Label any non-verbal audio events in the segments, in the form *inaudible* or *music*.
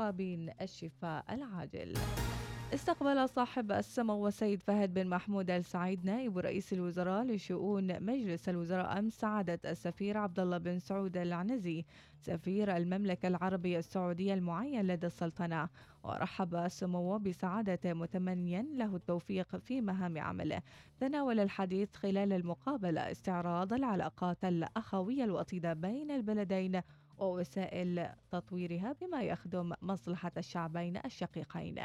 المصابين الشفاء العاجل. استقبل صاحب السمو السيد فهد بن محمود السعيد نائب رئيس الوزراء لشؤون مجلس الوزراء أمس سعادة السفير عبد الله بن سعود العنزي سفير المملكة العربية السعودية المعين لدى السلطنة. ورحب سموه بسعادة متمنيا له التوفيق في مهام عمله. تناول الحديث خلال المقابلة استعراض العلاقات الأخوية الوطيدة بين البلدين ووسائل تطويرها بما يخدم مصلحة الشعبين الشقيقين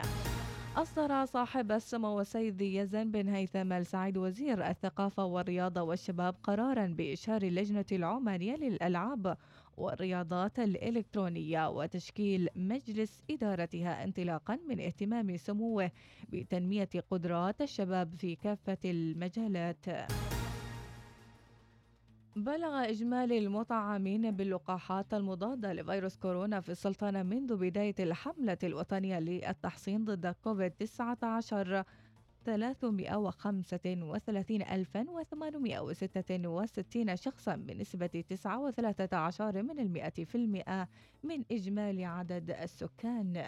أصدر صاحب السمو السيد يزن بن هيثم السعيد وزير الثقافة والرياضة والشباب قرارا بإشهار اللجنة العمانية للألعاب والرياضات الإلكترونية وتشكيل مجلس إدارتها انطلاقا من اهتمام سموه بتنمية قدرات الشباب في كافة المجالات. بلغ إجمالي المطعمين باللقاحات المضادة لفيروس كورونا في السلطنة منذ بداية الحملة الوطنية للتحصين ضد كوفيد 19 331866 شخصا بنسبة 9.13 من المئة في المئة من إجمالي عدد السكان.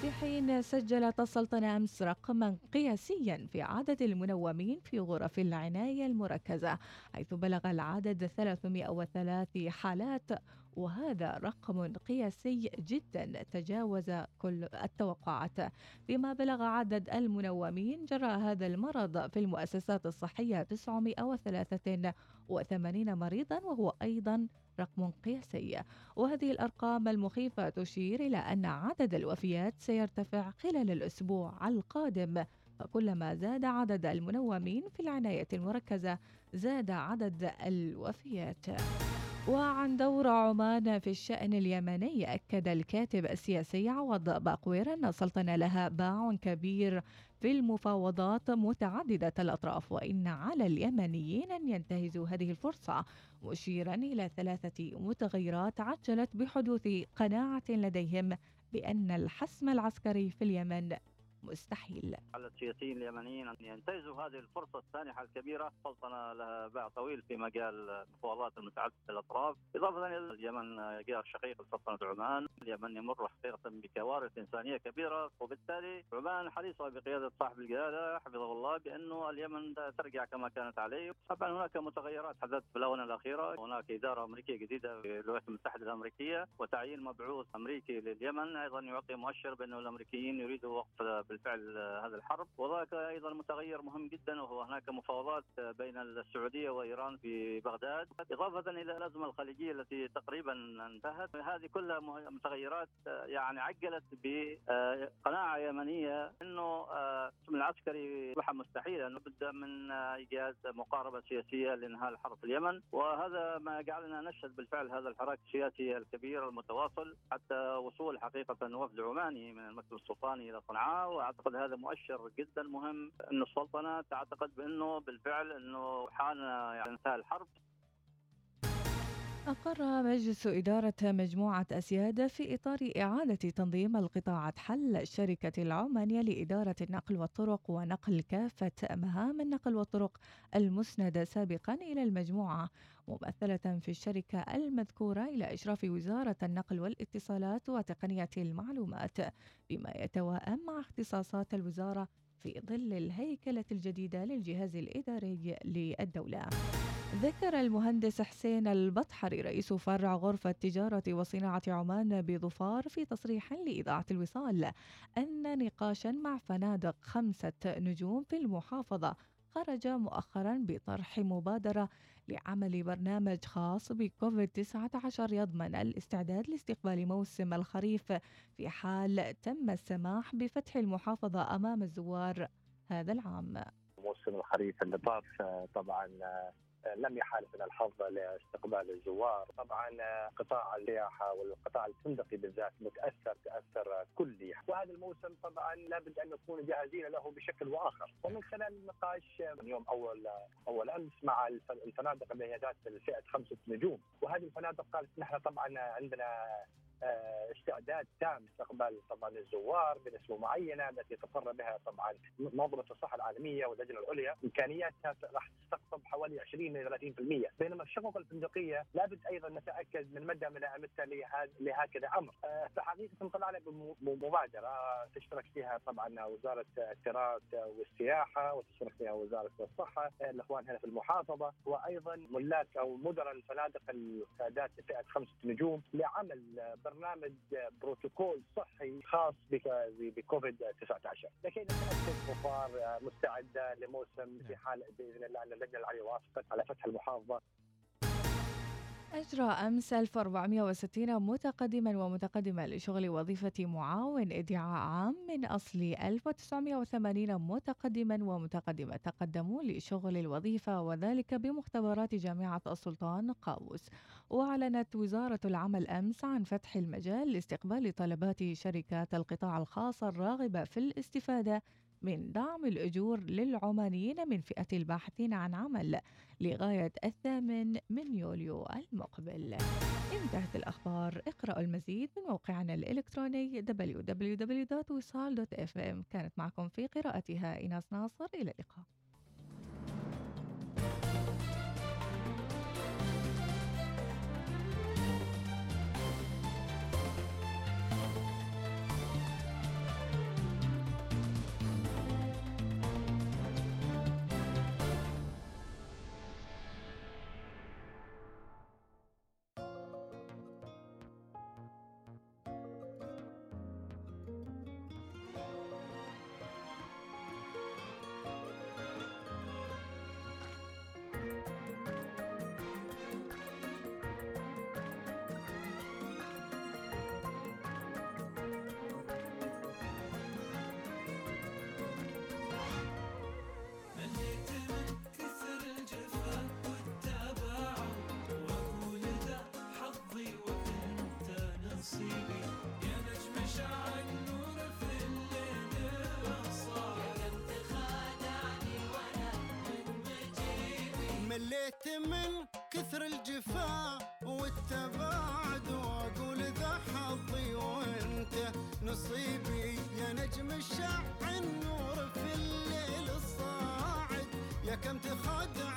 في حين سجلت السلطنة أمس رقما قياسيا في عدد المنومين في غرف العناية المركزة حيث بلغ العدد 303 حالات وهذا رقم قياسي جدا تجاوز كل التوقعات. فيما بلغ عدد المنومين جراء هذا المرض في المؤسسات الصحية 983 مريضا وهو أيضا رقم قياسي. وهذه الأرقام المخيفة تشير إلى أن عدد الوفيات سيرتفع خلال الأسبوع القادم. فكلما زاد عدد المنومين في العناية المركزة زاد عدد الوفيات. وعن دور عمان في الشأن اليمني أكد الكاتب السياسي عوض باقوير أن السلطنة لها باع كبير في المفاوضات متعددة الأطراف وإن على اليمنيين أن ينتهزوا هذه الفرصة. مشيرا إلى ثلاثة متغيرات عجلت بحدوث قناعة لديهم بأن الحسم العسكري في اليمن مستحيل. على السياسيين اليمنيين أن ينتهزوا هذه الفرصة السانحة الكبيرة. سلطنة لها باع طويل في مجال المفاوضات المتعددة الأطراف. إضافة إلى اليمن جار شقيق لسلطنة عمان. اليمن يمر حقيقة بكوارث إنسانية كبيرة. وبالتالي عمان حريصة بقيادة صاحب الجلالة حفظه الله بأنه اليمن ترجع كما كانت عليه. طبعا هناك متغيرات حدثت في الآونة الأخيرة. هناك إدارة أمريكية جديدة في الولايات المتحدة الأمريكية وتعيين مبعوث أمريكي لليمن. أيضا يعطي مؤشر بأنه الأمريكيين يريدوا وقف بالفعل هذا الحرب. وذاك أيضا متغير مهم جدا وهو هناك مفاوضات بين السعودية وإيران في بغداد. إضافة إلى الأزمة الخليجية التي تقريبا انتهت هذه كلها متغيرات يعني عجلت بقناعة يمنية إنه الحكم العسكري اصبح مستحيلا. لابد من ايجاد مقاربة سياسية لإنهاء الحرب في اليمن. وهذا ما جعلنا نشهد بالفعل هذا الحراك السياسي الكبير المتواصل حتى وصول حقيقة وفد عماني من المكتب السلطاني إلى صنعاء وأعتقد هذا مؤشر جدا مهم. أن السلطنة تعتقد بأنه بالفعل أنه حان يعني انتهى الحرب. أقر مجلس إدارة مجموعة أسياد في إطار إعادة تنظيم القطاعات حل الشركة العمانية لإدارة النقل والطرق ونقل كافة مهام النقل والطرق المسندة سابقا إلى المجموعة ممثلة في الشركة المذكورة إلى إشراف وزارة النقل والاتصالات وتقنية المعلومات بما يتوائم مع اختصاصات الوزارة في ظل الهيكلة الجديدة للجهاز الإداري للدولة. ذكر المهندس حسين البطحري رئيس فرع غرفة تجارة وصناعة عمان بظفار في تصريح لإذاعة الوصال أن نقاشا مع فنادق خمسة نجوم في المحافظة خرج مؤخرا بطرح مبادرة لعمل برنامج خاص بكوفيد 19 يضمن الاستعداد لاستقبال موسم الخريف في حال تم السماح بفتح المحافظة أمام الزوار هذا العام. موسم الخريف اللي طاف طبعا لم يحالفنا الحظ لاستقبال الزوار. طبعا قطاع السياحة والقطاع الفندقي بالذات متأثر تأثر كلي وهذا الموسم طبعا لابد أن نكون جاهزين له بشكل وآخر. ومن خلال النقاش من يوم أول أول أمس مع الفنادق اللي هي ذات فئة خمسة نجوم. وهذه الفنادق قالت نحن طبعا عندنا آه، استعداد تام لاستقبال طبعا الزوار بنسبه معينة التي تقر بها طبعا منظمه الصحة العالمية واللجنة العليا. إمكانياتها راح تستقطب حوالي 20 إلى 30% بينما الشقق الفندقية لابد أيضا نتأكد من مدى ملائمتها لهكذا أمر. آه، فحقيقة طلعنا بمبادرة تشترك فيها طبعا وزارة التراث والسياحة وتشترك فيها وزارة الصحة الإخوان هنا في المحافظة وأيضا ملاك أو مدراء الفنادق السادات فئة خمسة نجوم لعمل برنامج بروتوكول صحي خاص بكوفيد 19 لكي نتاكد ظفار مستعدة لموسم في حال بإذن الله أن اللجنه العليا وافقت على فتح المحافظة. أجرى أمس 1460 متقدما ومتقدمة لشغل وظيفة معاون إدعاء عام من أصل 1980 متقدما ومتقدمة تقدموا لشغل الوظيفة وذلك بمختبرات جامعة السلطان قابوس وأعلنت وزارة العمل أمس عن فتح المجال لاستقبال طلبات شركات القطاع الخاص الراغبة في الاستفادة من دعم الأجور للعمانيين من فئة الباحثين عن عمل لغاية الثامن من يوليو المقبل. انتهت الأخبار. اقرأوا المزيد من موقعنا الإلكتروني www.wisal.fm كانت معكم في قراءتها إيناس ناصر. إلى اللقاء. كثر الجفا والتباعد وأقول ذا حظي وأنت نصيبي. يا نجم الشع النور في الليل الصاعد يا كم تخدعني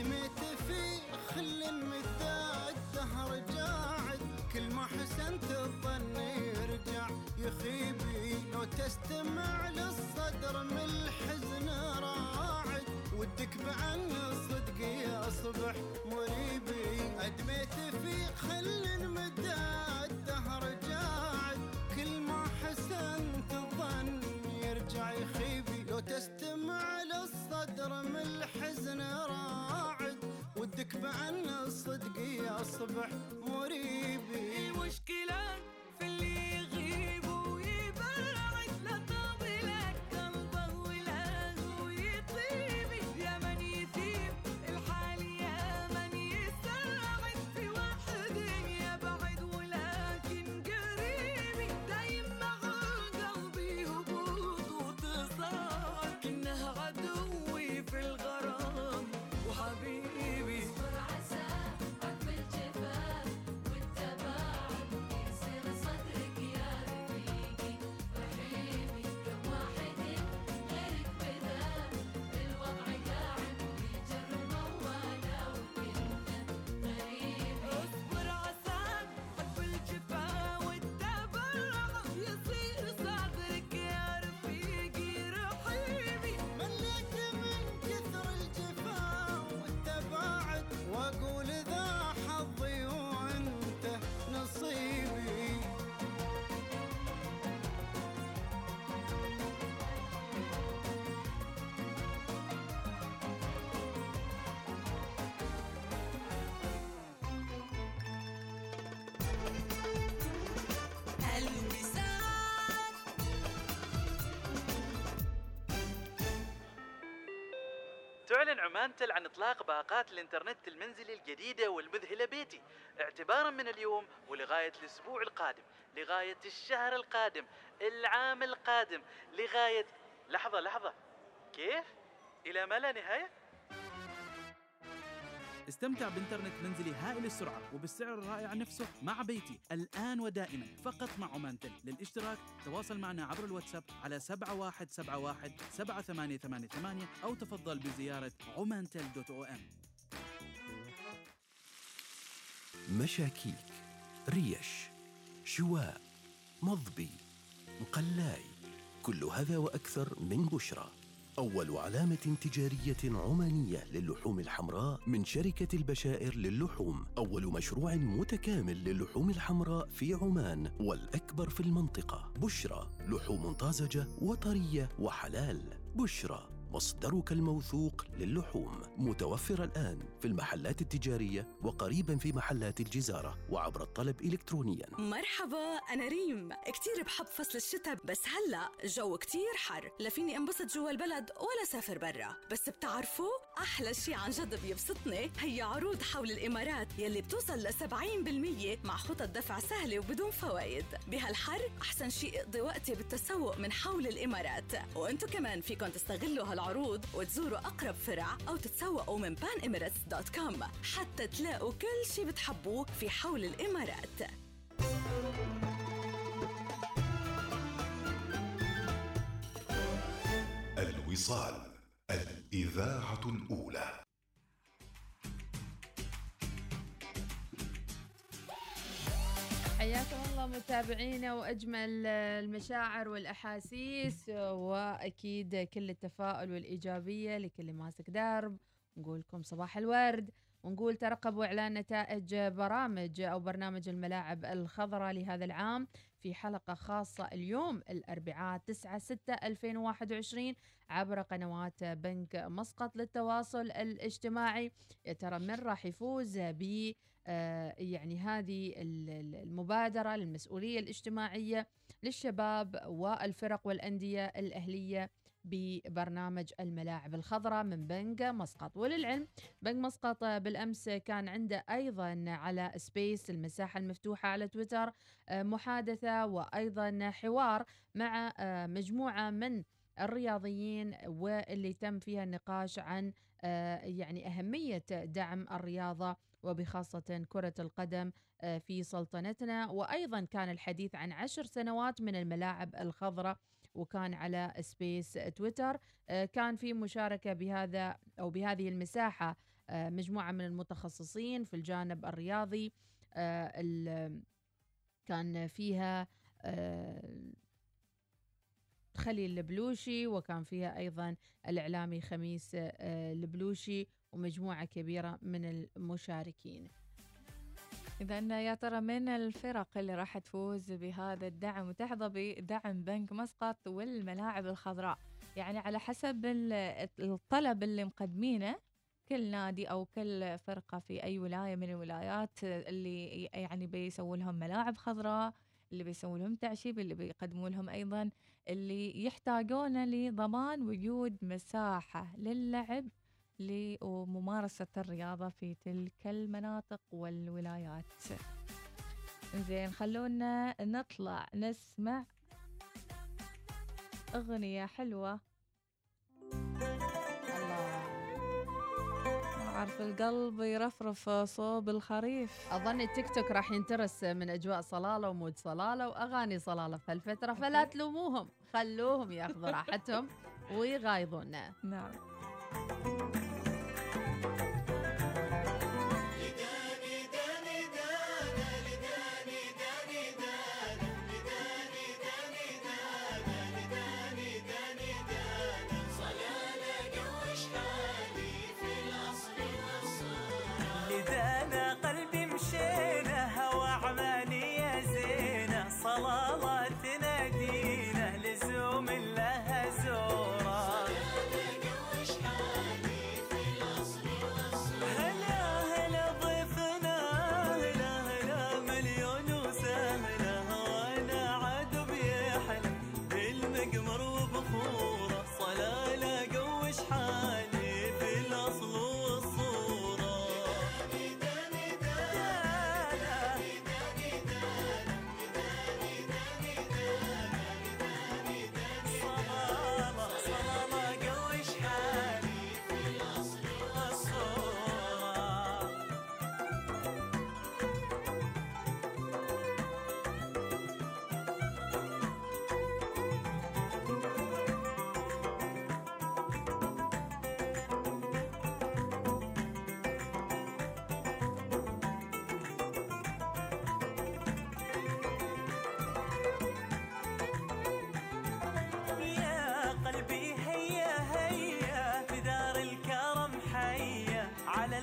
أدميت في خل مدى الدهر قاعد كل ما حسنت الظن يرجع. يخيبي لو تستمع للصدر من الحزن راعد. ودك بعن الصدق يصبح مريبي أدميت في خل مدى الدهر قاعد كل ما حسنت الظن يرجع. يخيبي لو تستمع للصدر من الحزن راعد. ردك بعنا الصدق يا صبح مريبي. إيه المشكلة في اللي عمانتل عن إطلاق باقات الإنترنت المنزلي الجديدة والمذهلة بيتي. اعتبارا من اليوم ولغاية الأسبوع القادم. لغاية الشهر القادم. العام القادم. لغاية لحظة لحظة. كيف؟ إلى ما لا نهاية؟ استمتع بإنترنت منزلي هائل السرعة وبالسعر الرائع نفسه مع بيتي. الآن ودائما فقط مع عمانتل للاشتراك تواصل معنا عبر الواتساب على 7171 7888 أو تفضل بزيارة عمانتل دوت أو إم. مشاكيك ريش شواء مضبي مقلاي كل هذا وأكثر من بشرى. أول علامة تجارية عمانية للحوم الحمراء من شركة البشائر للحوم. أول مشروع متكامل للحوم الحمراء في عمان والأكبر في المنطقة. بشرى لحوم طازجة وطرية وحلال. بشرى. مصدرك الموثوق للحوم. متوفر الآن في المحلات التجارية وقريبا في محلات الجزارة وعبر الطلب إلكترونيا. مرحبا أنا ريم. كتير بحب فصل الشتاء بس هلأ الجو كتير حر. لا فيني أنبسط جوا البلد ولا سافر برا. بس بتعرفوا أحلى شي عن جد بيبسطني هي عروض حول الإمارات يلي بتوصل ل 70% مع خطط دفع سهلة وبدون فوائد. بهالحر أحسن شي اقضي وقتي بالتسوق من حول الإمارات. وأنتو كمان فيكن تستغلوا هالعروض وتزوروا أقرب فرع أو تتسوقوا من panemirates.com حتى تلاقوا كل شي بتحبوه في حول الإمارات. الوصال. الإذاعة الأولى. حياكم الله متابعينا وأجمل المشاعر والأحاسيس وأكيد كل التفاؤل والإيجابية لكل ماسك درب. نقول لكم صباح الورد. ونقول ترقبوا إعلان نتائج برامج أو برنامج الملاعب الخضراء لهذا العام في حلقة خاصة اليوم الأربعاء 9 6 2021 عبر قنوات بنك مسقط للتواصل الاجتماعي. يا ترى من راح يفوز ب آه، يعني هذه ال- ال- المبادرة للمسؤولية الاجتماعية للشباب والفرق والأندية الأهلية؟ ببرنامج الملاعب الخضراء من بنك مسقط. وللعلم بنك مسقط بالأمس كان عنده أيضا على سبيس المساحة المفتوحة على تويتر آه، محادثة وأيضا حوار مع آه، مجموعة من الرياضيين واللي تم فيها النقاش عن آه، يعني أهمية دعم الرياضة وبخاصة كرة القدم في سلطنتنا. وأيضا كان الحديث عن عشر سنوات من الملاعب الخضراء وكان على سبيس تويتر. آه، كان في مشاركة بهذا أو بهذه المساحة آه، مجموعة من المتخصصين في الجانب الرياضي آه، كان فيها خليل البلوشي وكان فيها أيضا الإعلامي خميس البلوشي ومجموعة كبيرة من المشاركين. إذا يا ترى من الفرق اللي راح تفوز بهذا الدعم وتحظى بدعم بنك مسقط والملاعب الخضراء؟ يعني على حسب ال- الطلب اللي مقدمينه كل نادي أو كل فرقة في أي ولاية من الولايات اللي يعني بيسووا لهم ملاعب خضراء اللي بيسووا لهم تعشيب اللي بيقدموا لهم أيضا اللي يحتاجونه لضمان وجود مساحة للعب لممارسة الرياضة في تلك المناطق والولايات. زين خلونا نطلع نسمع أغنية حلوة. الله. أعرف القلب يرفرف صوب الخريف. أظن التيك توك راح ينترس من أجواء صلالة ومود صلالة وأغاني صلالة في الفترة فلا تلوموهم. خلوهم ياخذوا راحتهم *laughs* ويغايضونا نعم.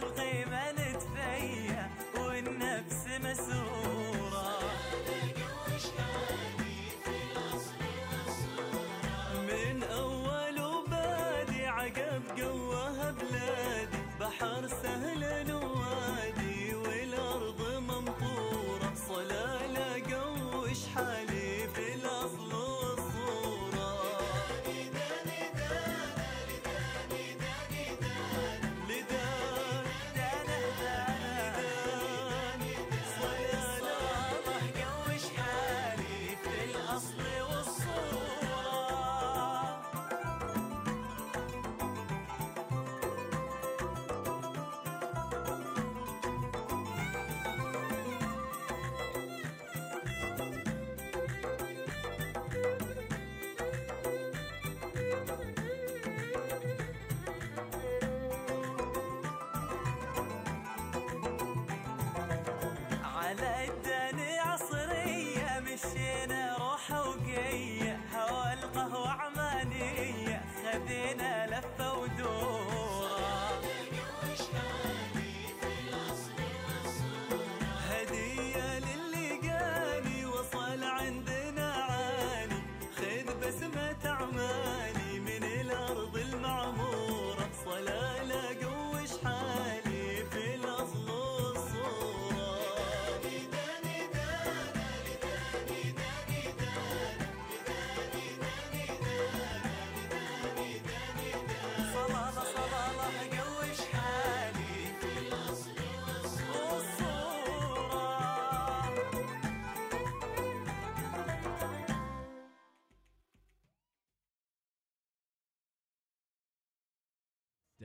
القيمة نتفيا والنفس مسرورة. من أول وبادي عقب قواها بلادي بحر سنة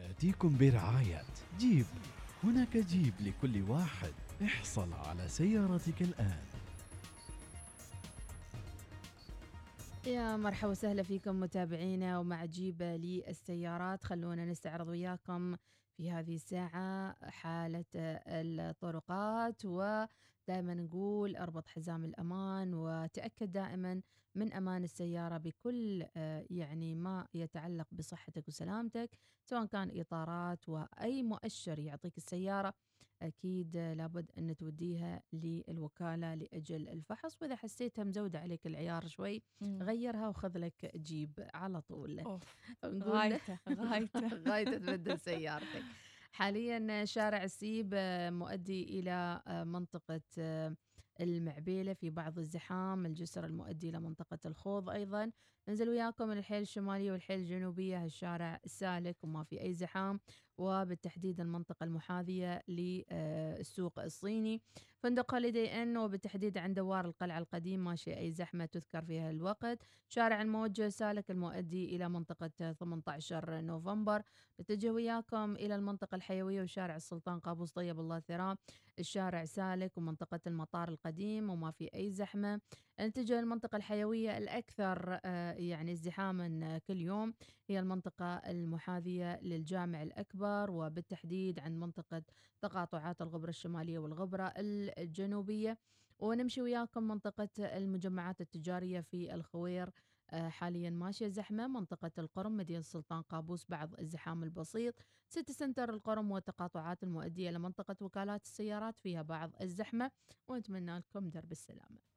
تأتيكم برعاية. جيب. هناك جيب لكل واحد. احصل على سيارتك الآن. يا مرحبا وسهلا فيكم متابعينا ومع جيبة للسيارات. خلونا نستعرض وياكم في هذه الساعة حالة الطرقات ودائما نقول أربط حزام الأمان وتأكد دائما من أمان السيارة بكل آه، يعني ما يتعلق بصحتك وسلامتك سواء كان إطارات وأي مؤشر يعطيك السيارة. أكيد لابد أن توديها للوكالة لأجل الفحص وإذا حسيتها مزودة عليك العيار شوي مم. غيرها وخذ لك جيب على طول أوف. غايته غايته غايته تبدل سيارتك حاليا شارع السيب مؤدي إلى منطقة المعبيلة في بعض الزحام الجسر المؤدي إلى منطقة الخوض أيضا ننزل وياكم من الحيل الشمالية والحيل الجنوبية الشارع سالك وما في أي زحام وبالتحديد المنطقة المحاذية للسوق الصيني. فندق هوليدي إن وبالتحديد عند دوار القلعة القديم ماشي أي زحمة تذكر فيها الوقت. شارع الموجه سالك المؤدي إلى منطقة 18 نوفمبر. نتجه وياكم إلى المنطقة الحيوية وشارع السلطان قابوس طيب الله ثراه الشارع سالك ومنطقة المطار القديم وما في أي زحمة. نتجه للمنطقة الحيوية الأكثر آه، يعني ازدحاما آه، كل يوم. هي المنطقة المحاذية للجامع الأكبر وبالتحديد عند منطقة تقاطعات الغبرة الشمالية والغبرة الجنوبية. ونمشي وياكم منطقة المجمعات التجارية في الخوير آه، حاليا ماشية زحمة. منطقة القرم مدينة السلطان قابوس بعض الزحام البسيط. سيتي سنتر القرم والتقاطعات المؤدية لمنطقة وكالات السيارات فيها بعض الزحمة. ونتمنى لكم درب السلامة.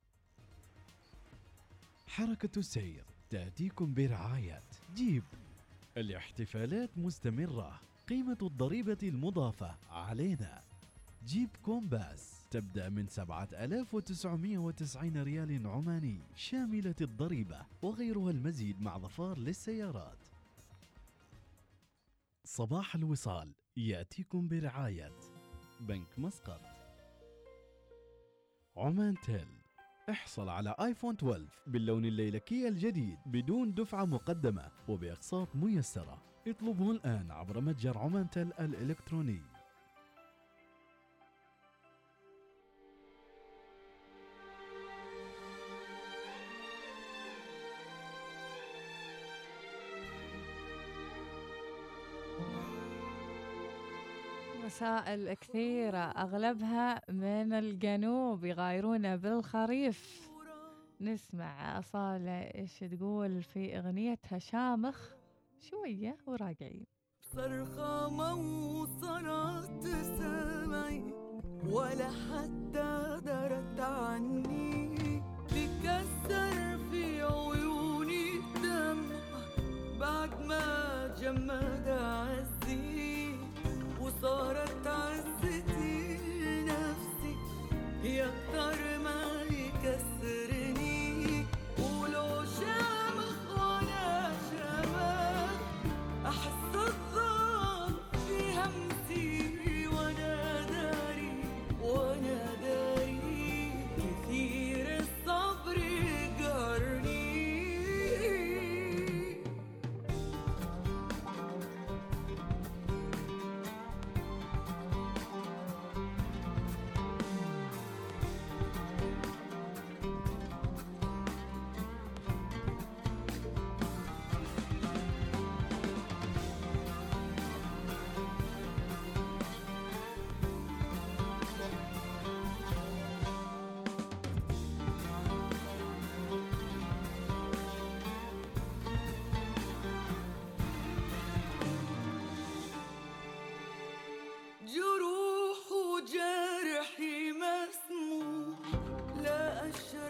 حركة السير تأتيكم برعاية جيب. الاحتفالات مستمرة. قيمة الضريبة المضافة علينا. جيب كومباس. تبدأ من 7990 ريال عماني. شاملة الضريبة وغيرها المزيد مع ظفار للسيارات. صباح الوصال. يأتيكم برعاية. بنك مسقط. عمان تيل. احصل على آيفون 12 باللون الليلكي الجديد بدون دفعة مقدمة وبأقساط ميسرة. اطلبه الآن عبر متجر عمان تيل الإلكتروني. رسائل كثيرة أغلبها من الجنوب يغايرونا بالخريف. نسمع أصالة إيش تقول في أغنيتها شامخ شوية وراجعين. صرخة ما وصلت سمعي ولا حتى درت عني. بكسر في عيوني دمع بعد ما جمد عزي. وصارت should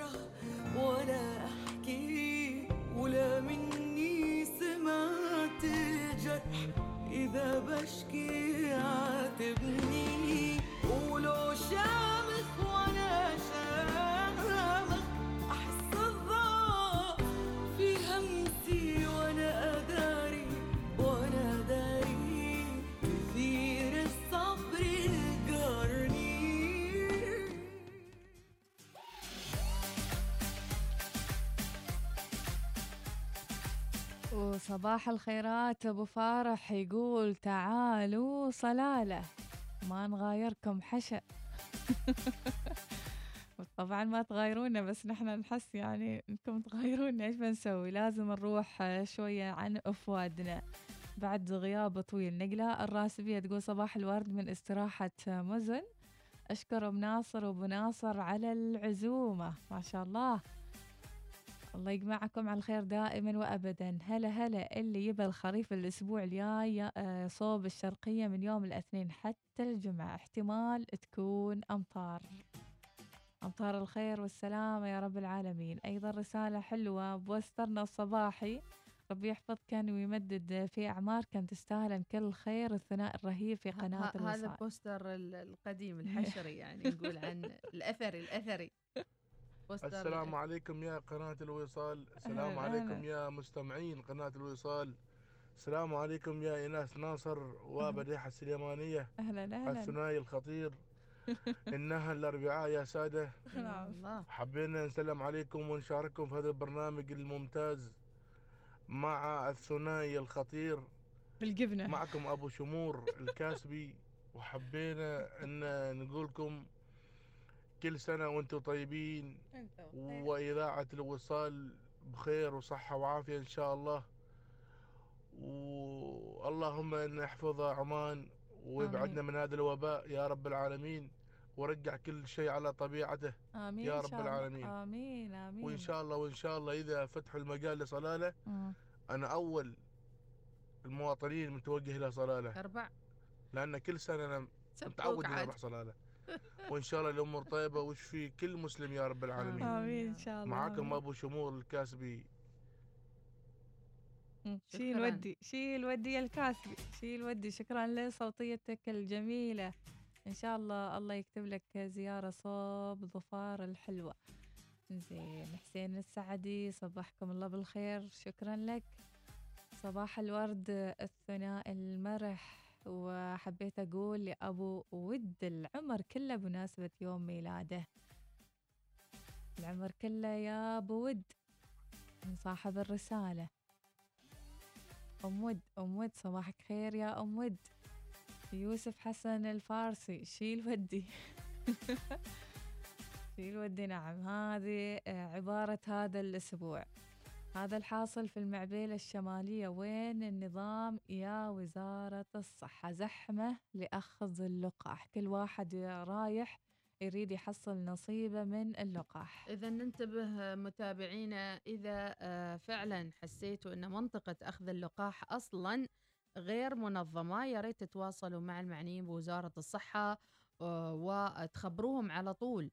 وصباح الخيرات. أبو فارح يقول تعالوا صلالة ما نغايركم حشا. *laughs* طبعا ما تغايرونا بس نحن نحس يعني إنكم تغايرونا. إيش بنسوي؟ لازم نروح شوية عن أفوادنا. بعد غياب طويل نقلة الراسبية تقول صباح الورد من استراحة مزن. أشكر أم ناصر وأبو ناصر على العزومة. ما شاء الله. الله يجمعكم على الخير دائما وابدا. هلا هلا اللي يبى الخريف الأسبوع الجاي آه، صوب الشرقية من يوم الاثنين حتى الجمعة. احتمال تكون أمطار. أمطار الخير والسلامة يا رب العالمين. أيضا رسالة حلوة poster نا الصباحي. ربي يحفظك ويمدد في اعماركم تستاهل كل خير الثنائي الرهيب في هذا الوصال. poster ال- القديم *laughs* الحشري يعني نقول عن الأثري الأثري. poster السلام عليكم يا قناة الوصال. السلام أهلاً، عليكم أهلاً. يا مستمعين قناة الوصال. السلام عليكم يا إيناس ناصر وبديحة السليمانية. أهلا أهلا. الثنائي الخطير. *laughs* إنها الأربعاء يا سادة. الله. حبينا نسلم عليكم ونشارككم في هذا البرنامج الممتاز مع الثنائي الخطير. بالجبنة. معكم أبو شمور الكاسبي. وحبينا أن نقولكم كل سنة وأنتم طيبين. وإذاعة الوصال بخير وصحة وعافية إن شاء الله. واللهم أن يحفظ عمان ويبعدنا آمين. من هذا الوباء يا رب العالمين. ورجع كل شيء على طبيعته آمين يا رب. العالمين. آمين آمين. وإن شاء الله وإن شاء الله إذا فتحوا المجال لصلالة مم. أنا أول المواطنين متوجه إلى صلالة. أربع. لأن كل سنة أنا متعود إني. أروح صلالة. وإن شاء الله الأمور طيبة وش في كل مسلم يا رب العالمين. آمين إن شاء الله. معاكم. أبو شمور الكاسبي. شيل. ودي شيل ودي يا الكاسبي. شيل ودي شكرا لصوتيتك الجميلة. إن شاء الله الله يكتب لك زيارة صوب ظفار الحلوة. زين حسين السعدي صبحكم الله بالخير. شكرا لك. صباح الورد الثناء المرح. وحبيت أقول لأبو ود العمر كله بمناسبة يوم ميلاده. العمر كله يا أبو ود من صاحب الرسالة. أم ود أم ود صباحك خير يا أم ود. يوسف حسن الفارسي شيل ودي *laughs* شيل ودي نعم. هذه عبارة هذا الأسبوع. هذا الحاصل في المعبيلة الشمالية. وين النظام يا وزارة الصحة؟ زحمة لأخذ اللقاح. كل واحد رايح يريد يحصل نصيبه من اللقاح. إذا ننتبه متابعينا إذا آه، فعلا حسيتوا أن منطقة أخذ اللقاح أصلا غير منظمة. يا ريت تتواصلوا مع المعنيين بوزارة الصحة آه، وتخبروهم على طول.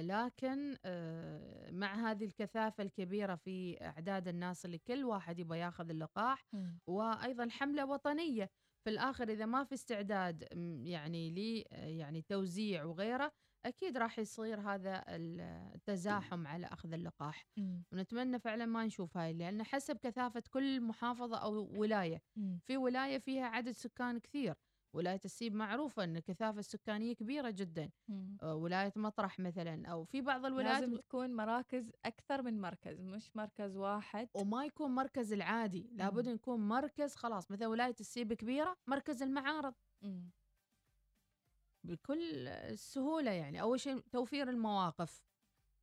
لكن آه، مع هذه الكثافة الكبيرة في أعداد الناس اللي كل واحد يبغى ياخذ اللقاح. وأيضا حملة وطنية في الآخر إذا ما في استعداد م، يعني لي يعني توزيع وغيره أكيد راح يصير هذا ال- التزاحم على أخذ اللقاح مم. ونتمنى فعلا ما نشوف هاي لأن حسب كثافة كل محافظة أو ولاية مم. في ولاية فيها عدد سكان كثير ولاية السيب معروفة أن الكثافة السكانية كبيرة جدا مم. آه، ولاية مطرح مثلا أو في بعض الولايات لازم تكون مراكز أكثر من مركز مش مركز واحد وما يكون مركز العادي لابد مم. يكون مركز خلاص مثلا ولاية السيب كبيرة مركز المعارض مم. بكل سهولة يعني أول شيء توفير المواقف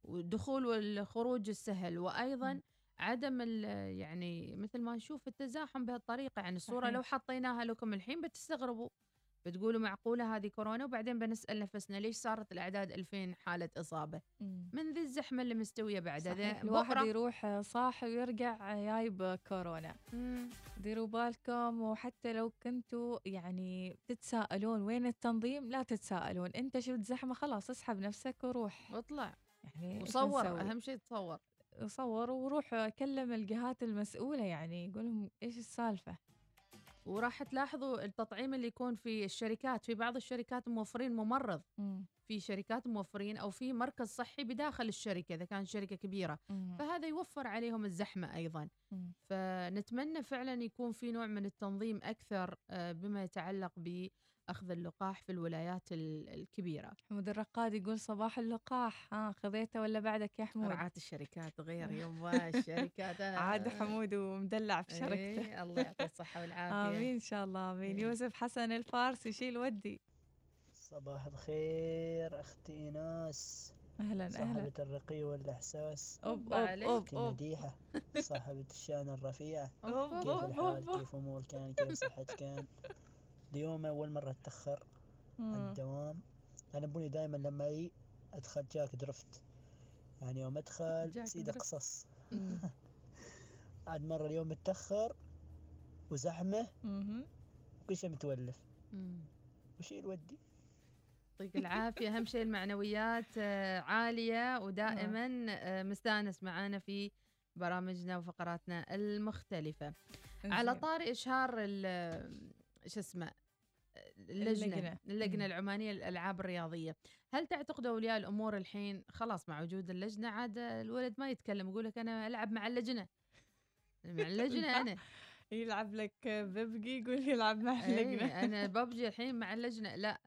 والدخول والخروج السهل وأيضا مم. عدم ال- يعني مثل ما نشوف التزاحم بهالطريقة يعني الصورة صحيح. لو حطيناها لكم الحين بتستغربوا بتقولوا معقولة هذه كورونا؟ وبعدين بنسأل نفسنا ليش صارت الأعداد 2000 حالة إصابة؟ مم. من ذي الزحمة اللي مستوية بعدها صحيح ذا الواحد يروح صاحي ويرجع جايب كورونا مم. ديروا بالكم وحتى لو كنتوا يعني تتساءلون وين التنظيم لا تتساءلون. انت شفت زحمة خلاص اسحب نفسك وروح. واطلع. يعني وصور؟ أهم شيء تصور. صور وروح كلم الجهات المسؤولة يعني يقول لهم إيش السالفة وراح تلاحظوا التطعيم اللي يكون في الشركات في بعض الشركات موفرين ممرض مم. في شركات موفرين أو في مركز صحي بداخل الشركة إذا كانت شركة كبيرة مم. فهذا يوفر عليهم الزحمة أيضا مم. فنتمنى فعلا يكون في نوع من التنظيم أكثر آه، بما يتعلق أخذ اللقاح في الولايات ال- الكبيرة. حمود الرقاد يقول صباح اللقاح. ها خذيته ولا بعدك يا حمود؟ رعاة الشركات غير *laughs* يما الشركات أنا عاد حمود ومدلع في شركته. إيه الله يعطيه الصحة والعافية. آمين إن شاء الله. آمين. إيه. يوسف حسن الفارسي شيل ودي. صباح الخير أختي ايناس أهلا أهلا. صاحبة الرقي والإحساس. أوب، أختي أوب. مديحة صاحبة الشأن الرفيع كيف الحال. كيف أمورك؟ كان كيف صحتك؟ كان اليوم أول مرة أتأخر مم. الدوام أنا أبوني دائما لما أجي أدخل جاك درفت يعني يوم أدخل درفت. قصص. *laughs* عاد مرة اليوم متأخر وزحمة مهم. وكل شيء متولف. وشيل ودي يعطيك العافية أهم شيء المعنويات آه، عالية ودائما آه، مستأنس معانا في برامجنا وفقراتنا المختلفة على إشهار ال- شو اسمه اللجنة اللجنة. اللجنة مم. العمانية للألعاب الرياضية هل تعتقد اولياء الأمور الحين خلاص مع وجود اللجنة عاد الولد ما يتكلم يقول لك أنا ألعب مع اللجنة مع اللجنة *laughs* أنا يلعب لك ببقي يقول يلعب مع اللجنة أي أنا *laughs* ببجي الحين مع اللجنة لا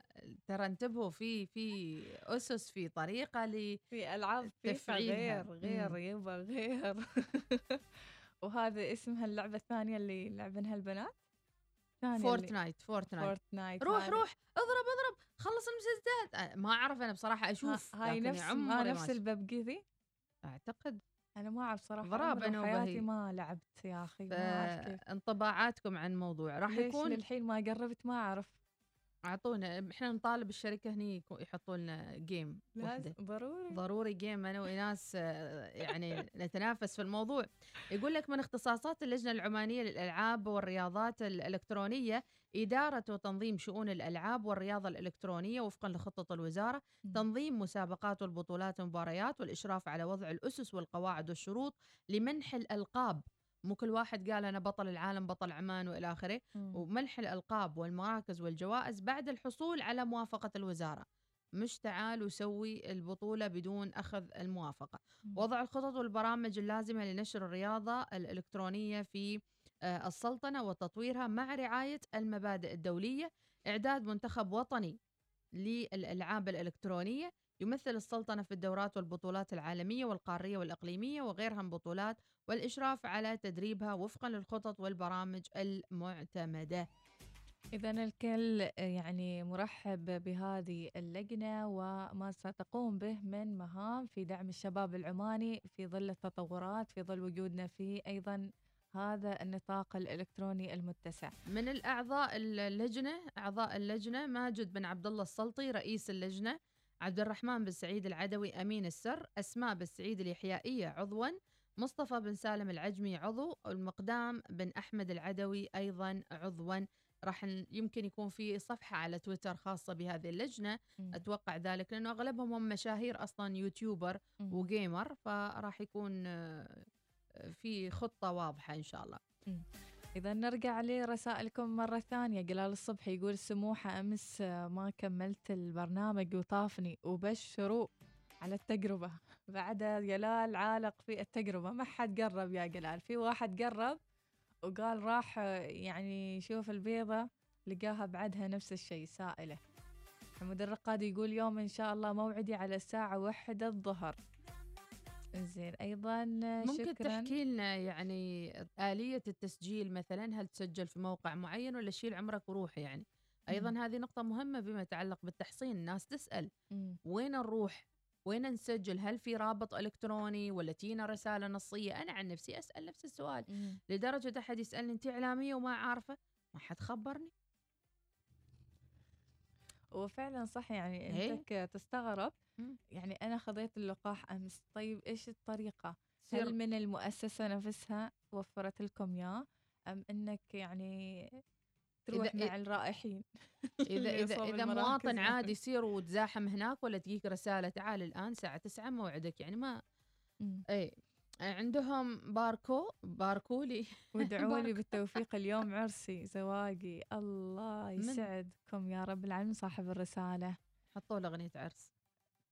ترى انتبهوا في في أسس في طريقة ل في ألعاب فيفا. غير غير. يبا غير *laughs* وهذا اسمها اللعبة الثانية اللي يلعبنها البنات الثانية اللي- فورتنايت فورتنايت فورتنايت روح. روح اضرب اضرب. خلص المسدسات. ما أعرف أنا بصراحة أشوف ها- هاي نفس عمري نفس ما الببقي ذي؟ أعتقد. أنا ما أعرف صراحة ضرب بحياتي وبهي. ما لعبت يا أخي ما أعرف كيف. انطباعاتكم عن الموضوع راح يكون للحين ما قربت ما أعرف. أعطونا إحنا نطالب الشركة هني يحطوا لنا جيم لازم ضروري. ضروري جيم أنا وايناس آه، يعني *laughs* نتنافس في الموضوع. يقول لك من اختصاصات اللجنة العمانية للألعاب والرياضات الإلكترونية إدارة وتنظيم شؤون الألعاب والرياضة الإلكترونية وفقا لخطه الوزارة. تنظيم مسابقات والبطولات والمباريات والإشراف على وضع الأسس والقواعد والشروط لمنح الألقاب. مو كل واحد قال أنا بطل العالم بطل عمان وإلى آخره. ومنح الألقاب والمراكز والجوائز بعد الحصول على موافقة الوزارة. مش تعال وسوي البطولة بدون أخذ الموافقة. مم. وضع الخطط والبرامج اللازمة لنشر الرياضة الإلكترونية في آه، السلطنة وتطويرها مع رعاية المبادئ الدولية. إعداد منتخب وطني للألعاب الإلكترونية. يمثل السلطنة في الدورات والبطولات العالمية والقارية والإقليمية وغيرها من بطولات والإشراف على تدريبها وفقا للخطط والبرامج المعتمدة. إذا الكل يعني مرحب بهذه اللجنة وما ستقوم به من مهام في دعم الشباب العماني في ظل التطورات في ظل وجودنا في أيضا هذا النطاق الإلكتروني المتسع. من الأعضاء اللجنة أعضاء اللجنة ماجد بن عبد الله السلطي رئيس اللجنة عبد الرحمن بن سعيد العدوي أمين السر أسماء بن سعيد اليحيائية عضوا مصطفى بن سالم العجمي عضو المقدام بن أحمد العدوي أيضا عضوا. راح يمكن يكون في صفحة على تويتر خاصة بهذه اللجنة. مم. أتوقع ذلك لأنه أغلبهم هم مشاهير أصلا يوتيوبر مم. وجيمر فراح يكون آه، في خطة واضحة إن شاء الله. إذا نرجع لرسائلكم مرة ثانية. جلال الصبح يقول سموحة أمس آه، ما كملت البرنامج وطافني. وبشروا على التجربة. بعدها جلال عالق في التجربة. ما حد قرب يا جلال. في واحد قرب وقال راح يعني يشوف البيضة لقاها بعدها نفس الشيء سائلة. حمود الرقاد يقول يوم إن شاء الله موعدي على الساعة واحدة الظهر. زين أيضا آه، ممكن شكرا. تحكي لنا يعني آلية التسجيل مثلا؟ هل تسجل في موقع معين ولا شيل عمرك وروح يعني؟ أيضا مم. هذه نقطة مهمة بما يتعلق بالتحصين. الناس تسأل. مم. وين نروح؟ وين نسجل هل في رابط إلكتروني ولا تينا رسالة نصية أنا عن نفسي أسأل نفس السؤال مم. لدرجة أحد يسألني أنت إعلامية وما عارفة ما حد خبرني وفعلا صح يعني إيه. انك تستغرب مم. يعني أنا خذيت اللقاح أمس طيب إيش الطريقة سر. هل من المؤسسة نفسها وفرت لكم إياه أم أنك يعني تروح *laughs* إذا- *laughs* مع الرائحين إذا إذا إذا مواطن. عادي يصير وتزاحم هناك ولا تجيك رسالة تعال الآن الساعة 9 موعدك يعني ما. إي عندهم باركو *laughs* باركو لي وادعوا لي. بالتوفيق اليوم عرسي زواجي الله؟ يسعدكم يا رب العالمين صاحب الرسالة حطوا له أغنية عرس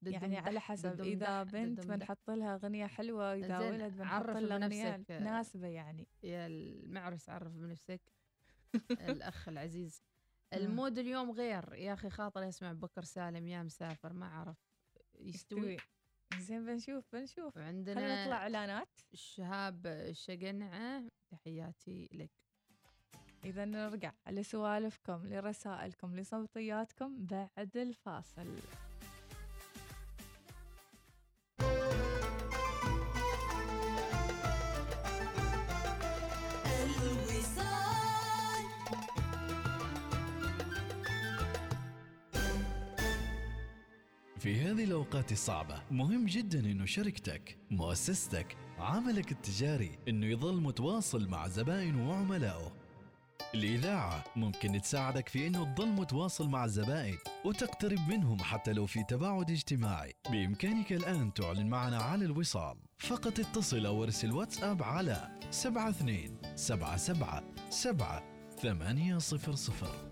يعني على حسب إذا بنت. بنحط لها أغنية حلوة واذا زين، ولد بنحط عرف له أغنية. مناسبه يعني يا المعرس عرف بنفسك *laughs* الاخ العزيز. المود اليوم غير. يا أخي خاطر أسمع بكر سالم يا مسافر ما أعرف. يستوي؟ زين بنشوف بنشوف. عندنا خلينا نطلع إعلانات. شهاب الشقنعه تحياتي لك. إذا نرجع لسوالفكم لرسائلكم لصوتياتكم بعد الفاصل. الصعبة مهم جدا أنه شركتك مؤسستك عملك التجاري أنه يظل متواصل مع زبائنه وعملائه. الإذاعة ممكن تساعدك في أنه تظل متواصل مع الزبائن وتقترب منهم حتى لو في تباعد اجتماعي. بإمكانك الآن تعلن معنا على الوصال. فقط اتصل أو ارسل واتساب على 72 77 7 800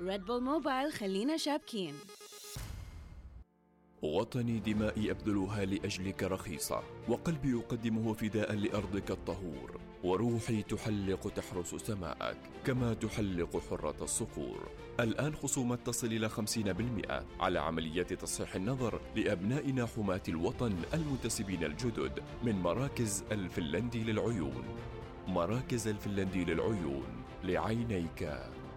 ريد بول موبايل خلينا شابكين وطني دمائي أبذلها لأجلك رخيصة وقلبي يقدمه فداء لأرضك الطهور وروحي تحلق تحرس سماءك كما تحلق حرة الصقور الآن خصومات تصل إلى 50% على عمليات تصحيح النظر لأبنائنا حماة الوطن المنتسبين الجدد من مراكز الفنلندي للعيون. مراكز الفنلندي للعيون لعينيك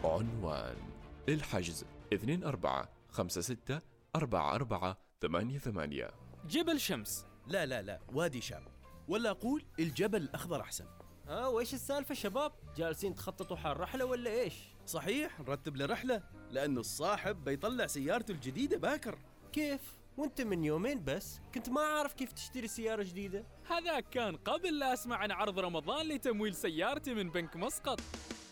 عنوان. للحجز 24 56 44 88 جبل شمس. لا لا لا وادي شام. ولا أقول الجبل الأخضر أحسن. ها وإيش السالفة شباب؟ جالسين تخططوا حال رحلة ولا إيش؟ صحيح نرتب لرحلة لأنه الصاحب بيطلع سيارته الجديدة باكر. كيف؟ وأنت من يومين بس كنت ما عارف كيف تشتري سيارة جديدة. هذا كان قبل لا أسمع عن عرض رمضان لتمويل سيارتي من بنك مسقط.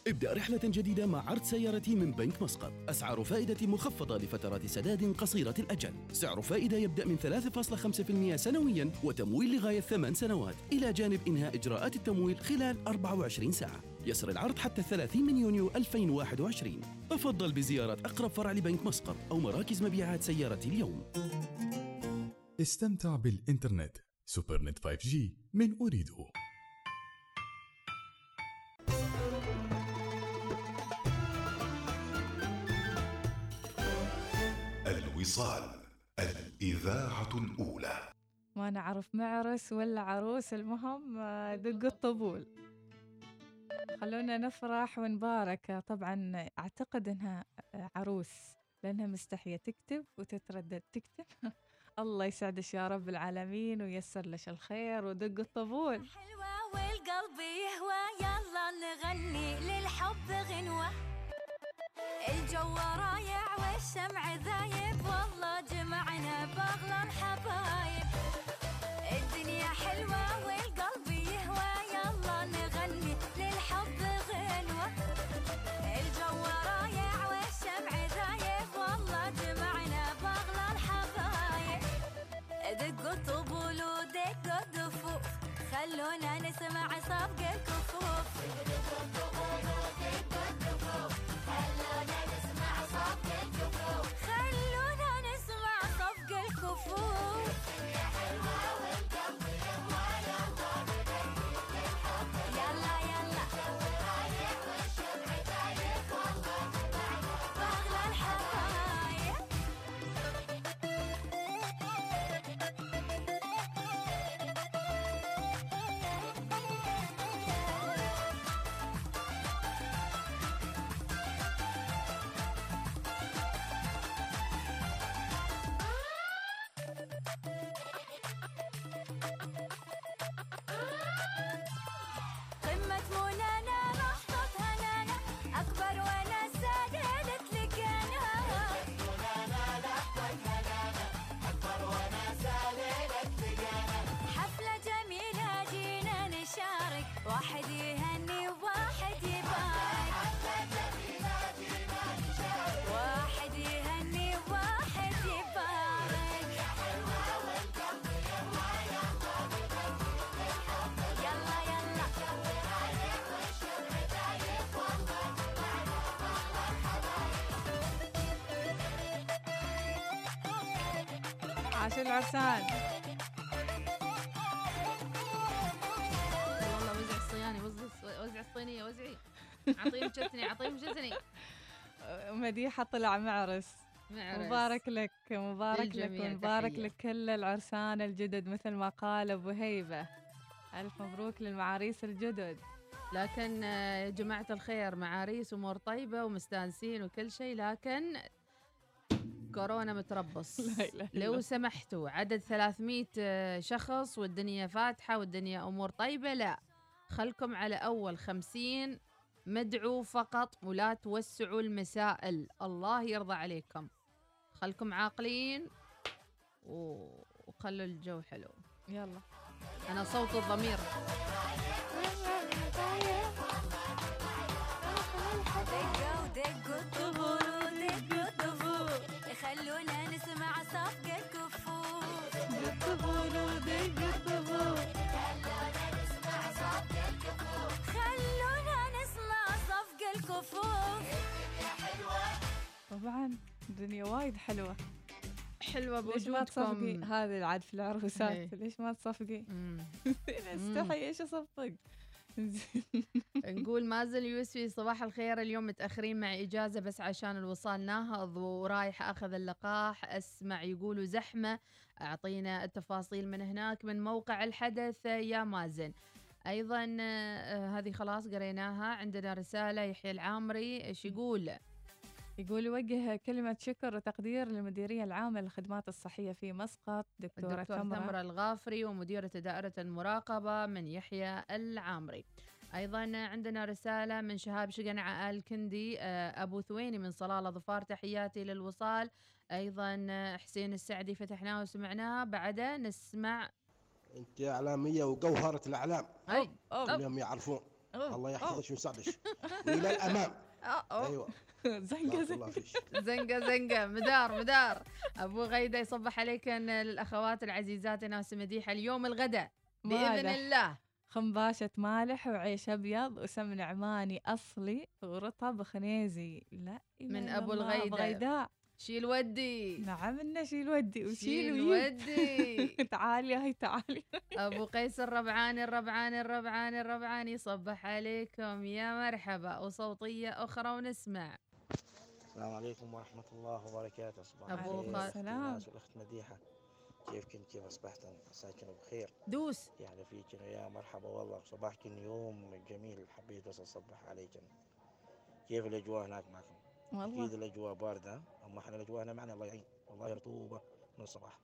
ابدأ رحلة جديدة مع عرض سيارتي من بنك مسقط. أسعار فائدة مخفضة لفترات سداد قصيرة الأجل. سعر فائدة يبدأ من 3.5% سنويا وتمويل لغاية 8 سنوات. إلى جانب إنهاء إجراءات التمويل خلال 24 ساعة. يسري العرض حتى 30 من يونيو 2021 تفضل بزيارة أقرب فرع لبنك مسقط أو مراكز مبيعات سيارتي اليوم. استمتع بالإنترنت. Supernet 5G من أريده. الوصال الإذاعة الأولى. ما نعرف معرس ولا عروس المهم آه، دق الطبول. خلونا نفرح ونبارك. طبعا أعتقد إنها عروس لأنها مستحية تكتب وتتردد تكتب. *laughs* الله يسعدش يا رب العالمين ويسر لش الخير ودق الطبول. والقلب يهوى يلا نغني للحب غنوة. الجو رايع والشمع ذايب. والله جمعنا باغلى الحبايب. الدنيا حلوة والقلب يهوى. يلا نغني للحب غنوة. الجو رايع والشمع ذايب. والله جمعنا باغلى الحبايب. دقوا الطبول ودقوا الدفوف. خلونا نسمع صفق الكفوف. قمة منانا عاشوا العرسان والله وزع الصياني وزع وزع الصينية وزعي. اعطيهم جتني اعطيهم جتني مديحة طلع معرس معرس. مبارك لك مبارك لك ومبارك تحية. لكل العرسان الجدد مثل ما قال أبو هيبة. ألف مبروك للمعاريس الجدد. لكن آه، جماعة الخير معاريس أمور طيبة ومستانسين وكل شيء لكن كورونا متربص. *laughs* لو. سمحتوا عدد 300 آه، شخص والدنيا فاتحة والدنيا أمور طيبة لا. خلكم على أول 50 مدعو فقط ولا توسعوا المسائل. الله يرضى عليكم. خلكم عاقلين وخلوا الجو حلو. يلا. أنا صوت الضمير. دقوا دقوا طبعا الدنيا وايد حلوة. حلوة ليش ما تصفقي؟ بوجودكم هذه العاد في العروسات إيه. ليش ما تصفقي؟ مم. *laughs* استحي إيش اصفق *laughs* نقول مازن يوسفي صباح الخير اليوم متأخرين مع إجازة بس عشان الوصال ناهض ورايح أخذ اللقاح أسمع يقولوا زحمة. أعطينا التفاصيل من هناك من موقع الحدث. يا مازن. أيضا آه، هذه خلاص قريناها عندنا رسالة يحيى العامري إيش يقول؟ يقول يوجه كلمة شكر وتقدير للمديرية العامة للخدمات الصحية في مسقط دكتورة تمرة ثمرة الغافري ومديرة دائرة المراقبة من يحيى العامري. أيضا عندنا رسالة من شهاب شقنعة آل كندي آه، أبو ثويني من صلالة ظفار تحياتي للوصال. أيضا آه، حسين السعدي فتحناه وسمعناه. بعده نسمع انت اعلامية وجوهرة الإعلام. أي. كلهم يعرفون. أوه. الله يحفظك ويسعدك والى الأمام. *laughs* أيوه. *laughs* زنقة بارك الله فيك. *laughs* زنقة زنقة مدار مدار. أبو غيدة يصبح عليكم للأخوات العزيزات ناس مديحة اليوم الغداء. بإذن مالح. الله. خنباشة مالح وعيش أبيض وسمن عماني أصلي ورطب خنيزي لا من أبو. بغيداء شيل ودي. نعم إنه شيل ودي وشيل شيل. ودي. *laughs* تعالي هاي تعالي. أبو قيس الربعاني الربعاني الربعاني الربعاني يصبح عليكم. يا مرحبا. وصوتية أخرى ونسمع. السلام عليكم ورحمة الله وبركاته. صباح. أختي السلام. ناس والأخت مديحة. كيف كنت؟ كيف اصبحتن عساكن بخير. دوس. يعني فيكن يا مرحبا والله صباحكن يوم جميل. حبيت بس أصبح عليكن كيف الأجواء هناك معكم؟ والله. أكيد الأجواء باردة. اما إحنا الأجواء هنا معنا الله يعين. والله رطوبه من الصباح.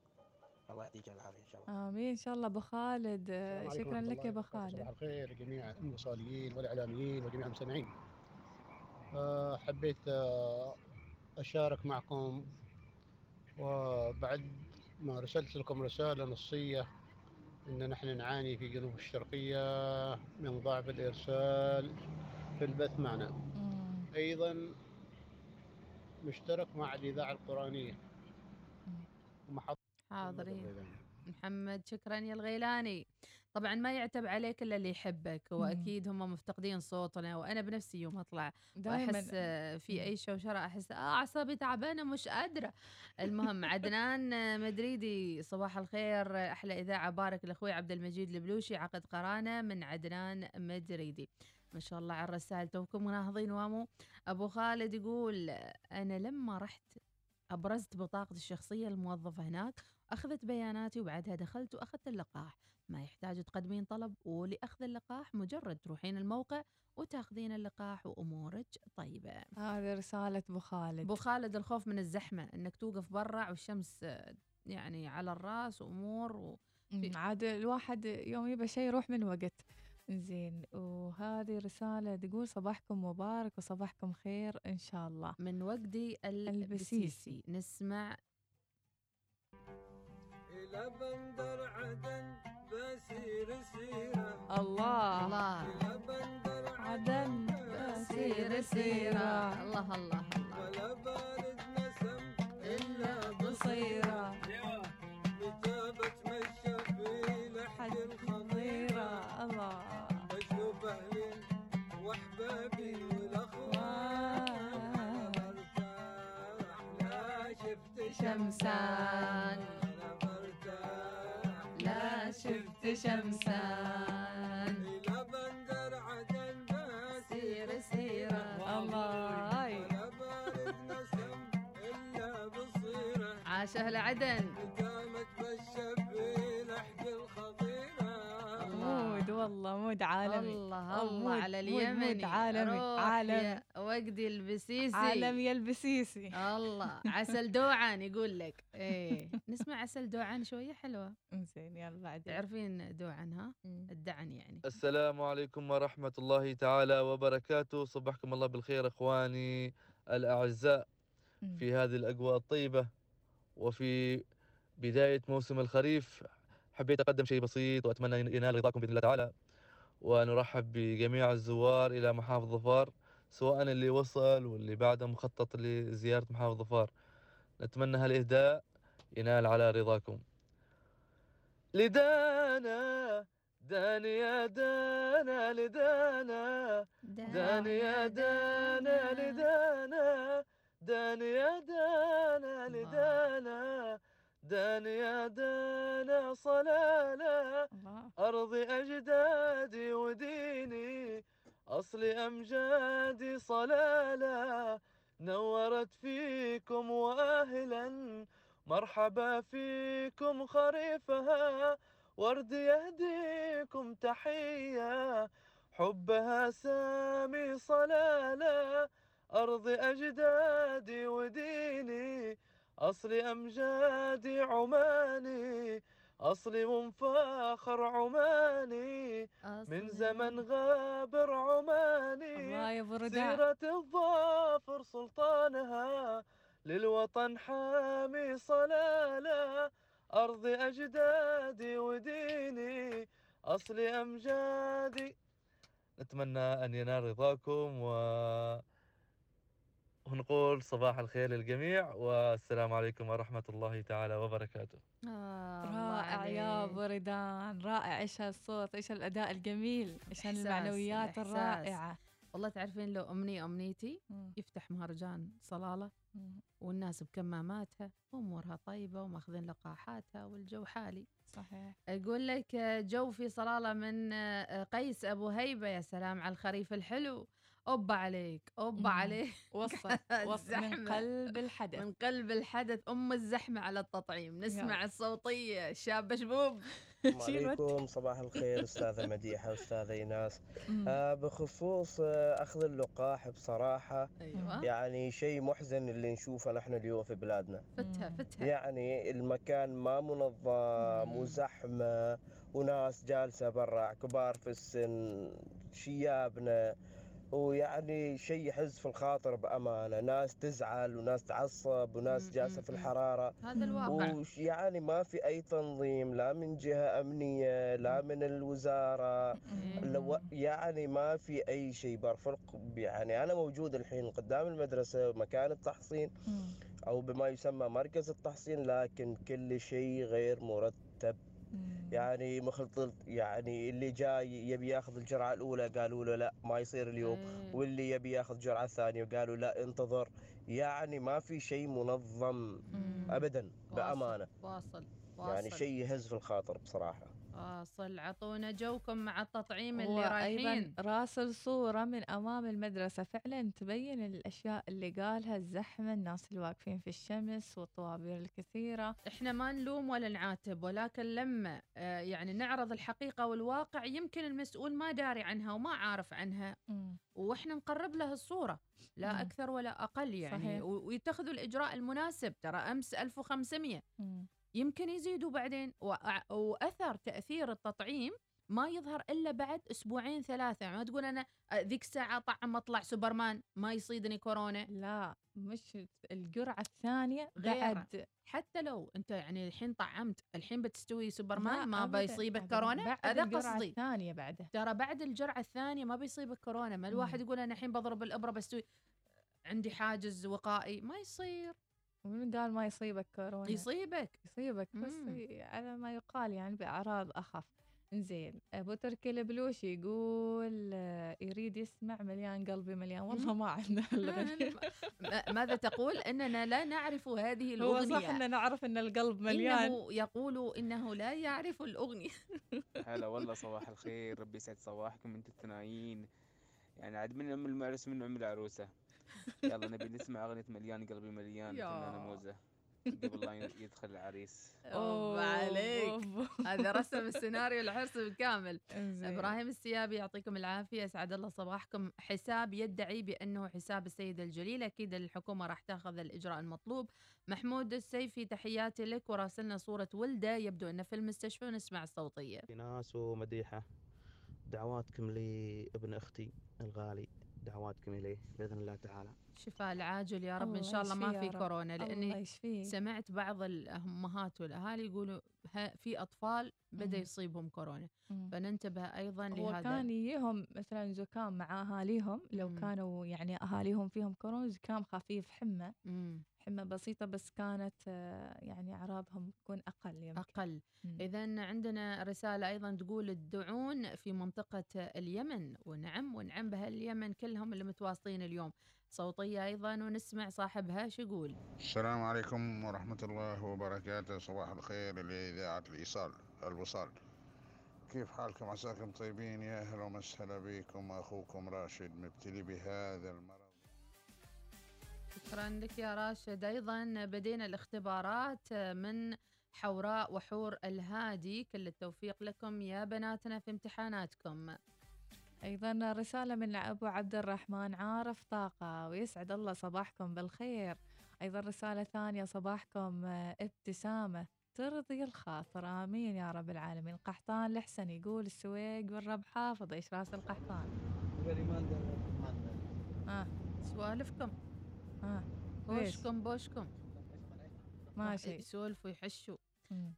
الله يعطيك العافية إن شاء الله. آمين. إن شاء الله أبو خالد عليكم شكرا لك يا وبركاته. خالد. صباح الخير لجميع المصاليين والإعلاميين وجميع المستمعين. آه، حبيت آه، أشارك معكم وبعد ما رسلت لكم رسالة نصية إن نحن نعاني في جنوب الشرقية من ضعف الإرسال في البث معنا. أيضا مشترك مع الإذاعة القرآنية. ومحطة حاضرين. محمد شكرا يا الغيلاني. طبعا ما يعتب عليك إلا اللي يحبك وأكيد هم مفتقدين صوتنا وأنا بنفسي يوم أطلع. وأحس آه، في أي شوشرة أحس آه أعصابي تعبانة مش قادرة. المهم عدنان آه، مدريدي صباح الخير. أحلى إذاعة بارك لأخوي عبد المجيد البلوشي عقد قرانة من عدنان مدريدي. ما شاء الله على الرسائل توكم مناهضين وامو أبو خالد يقول أنا لما رحت أبرزت بطاقتي الشخصية للموظفة هناك أخذت بياناتي وبعدها دخلت وأخذت اللقاح. ما يحتاج تقدمين طلب ولأخذ اللقاح مجرد تروحين الموقع وتاخذين اللقاح وأمورك طيبة. هذه رسالة أبو خالد. أبو خالد الخوف من الزحمة أنك توقف برا والشمس يعني على الرأس وأمور و... عاد الواحد يوم يبى شيء يروح من وقت. زين وهذه رسالة تقول صباحكم مبارك وصباحكم خير إن شاء الله. من وجدي البسيسي. نسمع. إلى بندر عدن بسير سيرة. الله. الله. إلى بندر عدن بسير سيرة. الله الله الله. ولا بارد نسم إلا بصيرة. بجابة مشى في لحد الخضيرة الله. شمسان. لا شفت شمسان. إلى بندر عدن سيرة الله. ولا نسم إلا بصيرة عاش أهل عدن. قدامك بالشبيه مود والله مود عالمي. الله الله مود- على مود- مود اليمني عالمي يا وجدي البسيسي. عالمي البسيسي. الله *laughs* عسل دوعان يقول لك. إيه نسمع عسل دوعان شوية حلوة. زين يلا بعدين. تعرفين دوعن ها؟ الدعن يعني. السلام عليكم ورحمة الله تعالى وبركاته. صبحكم الله بالخير إخواني الأعزاء. في هذه الأجواء الطيبة وفي بداية موسم الخريف حبيت أقدم شيء بسيط وأتمنى ينال رضاكم بإذن الله تعالى. ونرحب بجميع الزوار إلى محافظ ظفار سواء اللي وصل واللي بعده مخطط لزيارة محافظ ظفار. نتمنى هالإهداء ينال على رضاكم. لدانا داني يا دانا لدانا. داني يا دانا لدانا. داني يا دانا لدانا. داني يا دانا صلالة أرضي أجدادي وديني أصلي أمجادي صلالة نورت فيكم وأهلا مرحبا فيكم خريفها ورد يهديكم تحية. حبها سامي صلالة أرض أجدادي وديني أصلي أمجادي عماني أصلي منفاخر عماني من زمن غابر عماني. الله يا برداء. سيرة الظافر سلطانها للوطن حامي صلالة أرض أجدادي وديني أصلي أمجادي نتمنى أن ينال رضاكم و ونقول صباح الخير للجميع والسلام عليكم ورحمة الله تعالى وبركاته. رائع يا بردان رائع إيش هالصوت إيش الاداء الجميل إيش إحساس، المعنويات الإحساس. الرائعة. والله تعرفين لو أمنية أمنيتي يفتح مهرجان صلالة والناس بكماماتها وأمورها طيبة ومأخذين لقاحاتها والجو حالي. صحيح. أقول لك جو في صلالة من قيس أبو هيبة يا سلام على الخريف الحلو. أوبا عليك أوبا مم. عليك. وصل *laughs* وصل. من الزحمة. قلب الحدث. من قلب الحدث أم الزحمة على التطعيم. نسمع الصوتية. الشابة شبوب السلام *laughs* عليكم صباح الخير أستاذة *laughs* مديحة أستاذة إيناس. آه بخصوص آه أخذ اللقاح بصراحة أيوة. يعني شيء محزن اللي نشوفه نحن اليوم في بلادنا. فتها فتها. يعني المكان ما منظم وزحمة وناس جالسة برا كبار في السن شيابنا. ويعني شيء يحز في الخاطر بأمانة. ناس تزعل وناس تعصب وناس جالسة في الحرارة. هذا الواقع. وش يعني ما في أي تنظيم لا من جهة أمنية لا من الوزارة. لو يعني ما في أي شيء برفرق يعني أنا موجود الحين قدام المدرسة مكان التحصين أو بما يسمى مركز التحصين لكن كل شيء غير مرتب. يعني مخلط يعني اللي جاي يبي ياخذ الجرعة الأولى قالوا له لا ما يصير اليوم. واللي يبي ياخذ الجرعة الثانية وقالوا لا انتظر. يعني ما في شيء منظم ابدا بأمانة. واصل يعني واصل. شيء يهز في الخاطر بصراحة. واصل عطونا جوكم مع التطعيم اللي رايحين. راسل صورة من أمام المدرسة. فعلا تبين الأشياء اللي قالها الزحمة الناس اللي واقفين في الشمس والطوابير الكثيرة. إحنا ما نلوم ولا نعاتب ولكن لما آه، يعني نعرض الحقيقة والواقع يمكن المسؤول ما داري عنها وما عارف عنها. وإحنا نقرب له الصورة لا مم. أكثر ولا أقل يعني. صحيح. ويتخذوا الإجراء المناسب ترى أمس 1500 يمكن يزيدوا بعدين وأثر تأثير التطعيم ما يظهر إلا بعد أسبوعين ثلاثة. يعني ما تقول أنا آه، ذيك الساعة طعم أطلع سوبرمان ما يصيدني كورونا. لا مش الجرعة الثانية غير بعد. حتى لو أنت يعني الحين طعمت الحين بتستوي سوبرمان ما بيصيبك. كورونا؟ هذا قصدي. الثانية بعده. ترى بعد الجرعة الثانية ما بيصيبك كورونا. ما الواحد يقول أنا الحين بضرب الإبرة بستوي عندي حاجز وقائي ما يصير. ومن قال ما يصيبك كورونا؟ يصيبك. يصيبك بس. على ما يقال يعني بأعراض أخف. زين أبو تركي البلوشي يقول آه، يريد يسمع مليان قلبي مليان. والله ما عندنا ماذا تقول؟ إننا لا نعرف هذه هو الأغنية. صح ان نعرف إن القلب مليان. انه يقول إنه لا يعرف الأغنية. *laughs* هلا والله صباح الخير. ربي يسعد صباحكم أنتم الثنايين يعني عاد من ام المعرس من ام العروسة؟ *laughs* يلا نبي نسمع أغنية مليان قلبي مليان يا. فنانه موزة. قبل لا يدخل العريس. اوه عليك. *laughs* هذا رسم السيناريو العرس بالكامل. إبراهيم السيابي يعطيكم العافية اسعد الله صباحكم. حساب يدعي بأنه حساب السيد الجليل. أكيد الحكومة راح تأخذ الإجراء المطلوب. محمود السيفي تحياتي لك. وراسلنا صورة ولده. يبدو أنه في المستشفى ونسمع الصوتية. ناس ومديحة. دعواتكم لابن أختي الغالي. دعواتكم إليه بإذن الله تعالى شفاء العاجل يا رب إن شاء الله ما في. كورونا الله لأني. سمعت بعض الأمهات والأهالي يقولوا ها- في أطفال بدأ. يصيبهم كورونا. فننتبه أيضا هو لهذا كان يجيهم مثلا زكام مع أهاليهم لو. كانوا يعني أهاليهم فيهم كورونا زكام خفيف حمى. حمى بسيطة بس كانت آه، يعني أعراضهم تكون أقل يمكن. أقل. إذا عندنا رسالة أيضا تقول الدعون في منطقة اليمن. ونعم ونعم بها اليمن كلهم اللي متواصلين اليوم. صوتية أيضا ونسمع صاحبها شو يقول. السلام عليكم ورحمة الله وبركاته. صباح الخير لإذاعة الإيصال الوصال. كيف حالكم؟ عساكم طيبين؟ يا أهلا وسهلا بكم. أخوكم راشد مبتلي بهذا المرض. شكرا لك يا راشد. أيضا بدينا الاختبارات من حوراء وحور الهادي. كل التوفيق لكم يا بناتنا في امتحاناتكم. أيضا رسالة من أبو عبد الرحمن عارف طاقة ويسعد الله صباحكم بالخير. أيضا رسالة ثانية صباحكم آه، ابتسامة. ترضي الخاطر آمين يا رب العالمين. القحطان الحسن يقول السويق والرب حافظ إيش راس القحطان؟ آه. سوالفكم. آه؟ بوشكم بوشكم. ما شيء. يسولفوا يحشوا.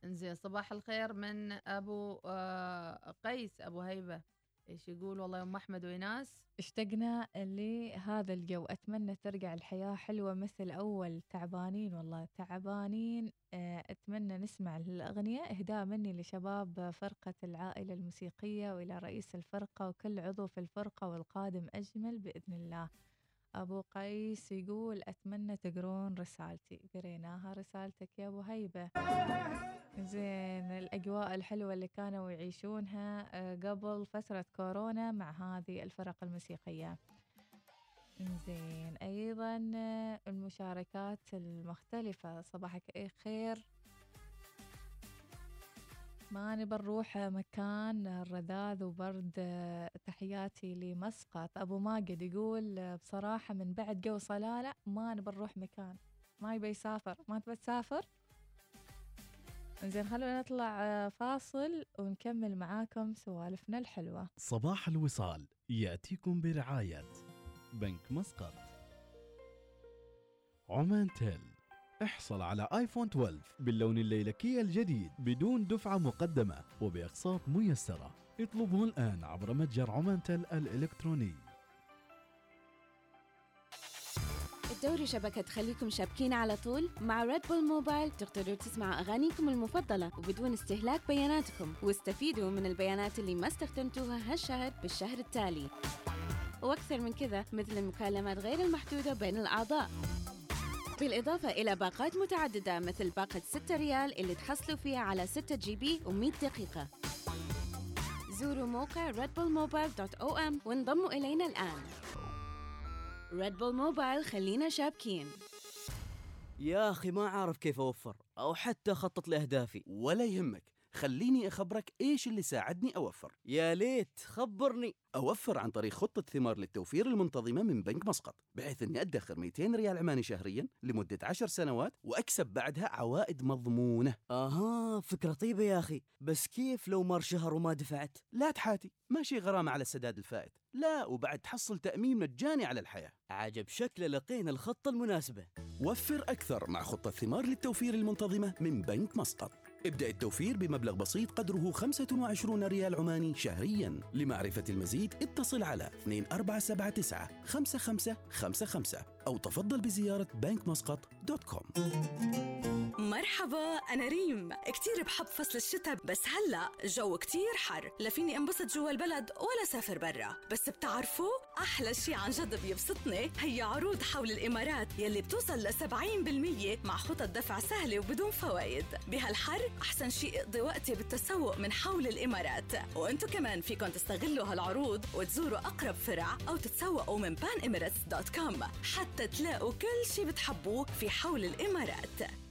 إنزين صباح الخير من أبو آه قيس أبو هيبة. إيش يقول؟ والله يوم أحمد ويناس اشتقنا لهذا الجو. أتمنى ترجع الحياة حلوة مثل أول. تعبانين والله. تعبانين آه، أتمنى نسمع الأغنية. إهداء مني لشباب فرقة العائلة الموسيقية وإلى رئيس الفرقة وكل عضو في الفرقة والقادم أجمل بإذن الله. أبو قيس يقول أتمنى تقرون رسالتي. قريناها رسالتك يا أبو هيبة. زين الأجواء الحلوة اللي كانوا يعيشونها آه، قبل فترة كورونا مع هذه الفرق الموسيقية. زين أيضا آه، المشاركات المختلفة. صباحك خير. ما نبى نروح مكان رذاذ وبرد تحياتي لمسقط. أبو ماجد يقول بصراحة من بعد جو صلالة ما نبى نروح مكان. ما يبي يسافر. ما تبى تسافر؟ زين خلونا نطلع آه، فاصل ونكمل معاكم سوالفنا الحلوة. صباح الوصال. يأتيكم برعاية بنك مسقط. عمان تيل. احصل على آيفون 12 باللون الليلكي الجديد بدون دفعة مقدمة وبأقساط ميسرة. اطلبه الآن عبر متجر عمان تيل الإلكتروني. الدوري شبكة تخليكم شابكين على طول مع Red Bull Mobile تقدروا تسمعوا أغانيكم المفضلة وبدون استهلاك بياناتكم. واستفيدوا من البيانات اللي ما استخدمتوها هالشهر بالشهر التالي. وأكثر من كذا مثل المكالمات غير المحدودة بين الأعضاء. بالإضافة إلى باقات متعددة مثل باقة 6 ريال اللي تحصلوا فيها على 6 GB و100 دقيقة. زوروا موقع redbullmobile.om وانضموا إلينا الآن. Red Bull Mobile خلينا شابكين. يا أخي ما عارف كيف أوفر أو حتى أخطط لأهدافي ولا يهمك. خليني أخبرك إيش اللي ساعدني أوفر. يا ليت خبرني. أوفر عن طريق خطة ثمار للتوفير المنتظمة من بنك مسقط بحيث أني أدخر 200 ريال عماني شهريا لمدة 10 سنوات وأكسب بعدها عوائد مضمونة. آها فكرة طيبة يا أخي. بس كيف لو مر شهر وما دفعت؟ لا تحاتي ماشي غرامة على السداد الفائت. لا وبعد تحصل تأمين مجاني على الحياة. عجب شكله لقينا الخطة المناسبة. وفر أكثر مع خطة ثمار للتوفير المنتظمة من بنك مسقط. ابدأ التوفير بمبلغ بسيط قدره 25 ريال عماني شهريا. لمعرفة المزيد اتصل على 2479 5555 أو تفضل بزيارة بنك مرحبا أنا ريم. كتير بحب فصل الشتاء بس هلأ جو كتير حر. لا فيني انبسط جوا البلد ولا سافر برا. بس بتعرفوا أحلى شي عن جد بيبسطني هي عروض حول الإمارات يلي بتوصل ل 70% مع خطط دفع سهلة وبدون فوائد. بهالحر أحسن شي اقضي وقتي بالتسوق من حول الإمارات. وأنتو كمان فيكن تستغلوا هالعروض وتزوروا أقرب فرع أو تتسوقوا من panemirates.com حتى تلاقوا كل شي بتحبوه في حول الإمارات.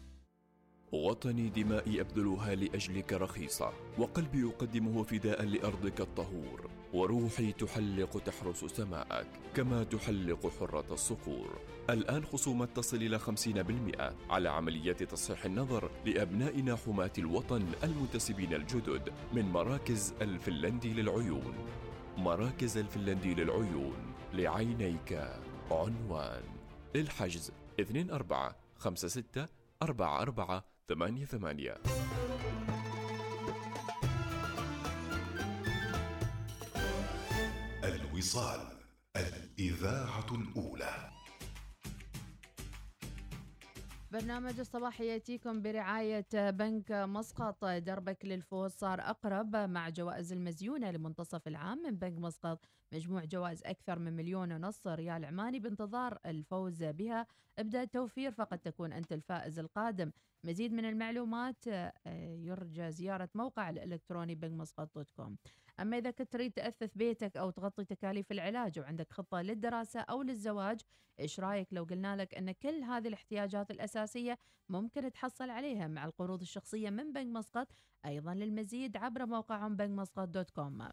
وطني دمائي أبذلها لأجلك رخيصة وقلبي يقدمه فداء لأرضك الطهور وروحي تحلق تحرس سماءك كما تحلق حرة الصقور الآن خصومات تصل إلى 50% على عمليات تصحيح النظر لأبنائنا حماة الوطن المنتسبين الجدد من مراكز الفنلندي للعيون. مراكز الفنلندي للعيون لعينيك عنوان. للحجز 24 56 44 88 الوصال الإذاعة الأولى. برنامج الصباح يأتيكم برعاية بنك مسقط. دربك للفوز صار أقرب مع جوائز المزيونة لمنتصف العام من بنك مسقط. مجموع جوائز أكثر من مليون ونص ريال عماني بانتظار الفوز بها. ابدأ التوفير فقد تكون أنت الفائز القادم. مزيد من المعلومات آه، يرجى زيارة موقع الإلكتروني بنك مسقط dot com. أما إذا كنت تريد تأثث بيتك أو تغطي تكاليف العلاج وعندك خطة للدراسة أو للزواج إيش رأيك لو قلنا لك أن كل هذه الاحتياجات الأساسية ممكن تحصل عليها مع القروض الشخصية من بنك مسقط أيضا للمزيد عبر موقعهم بنك مسقط dot com.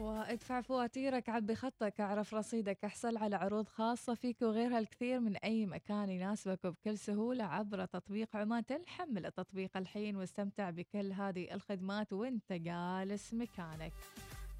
وادفع فواتيرك عبي خطك أعرف رصيدك أحصل على عروض خاصة فيك وغيرها الكثير من أي مكان يناسبك وبكل سهولة عبر تطبيق عمان تحمل التطبيق الحين واستمتع بكل هذه الخدمات وأنت جالس مكانك.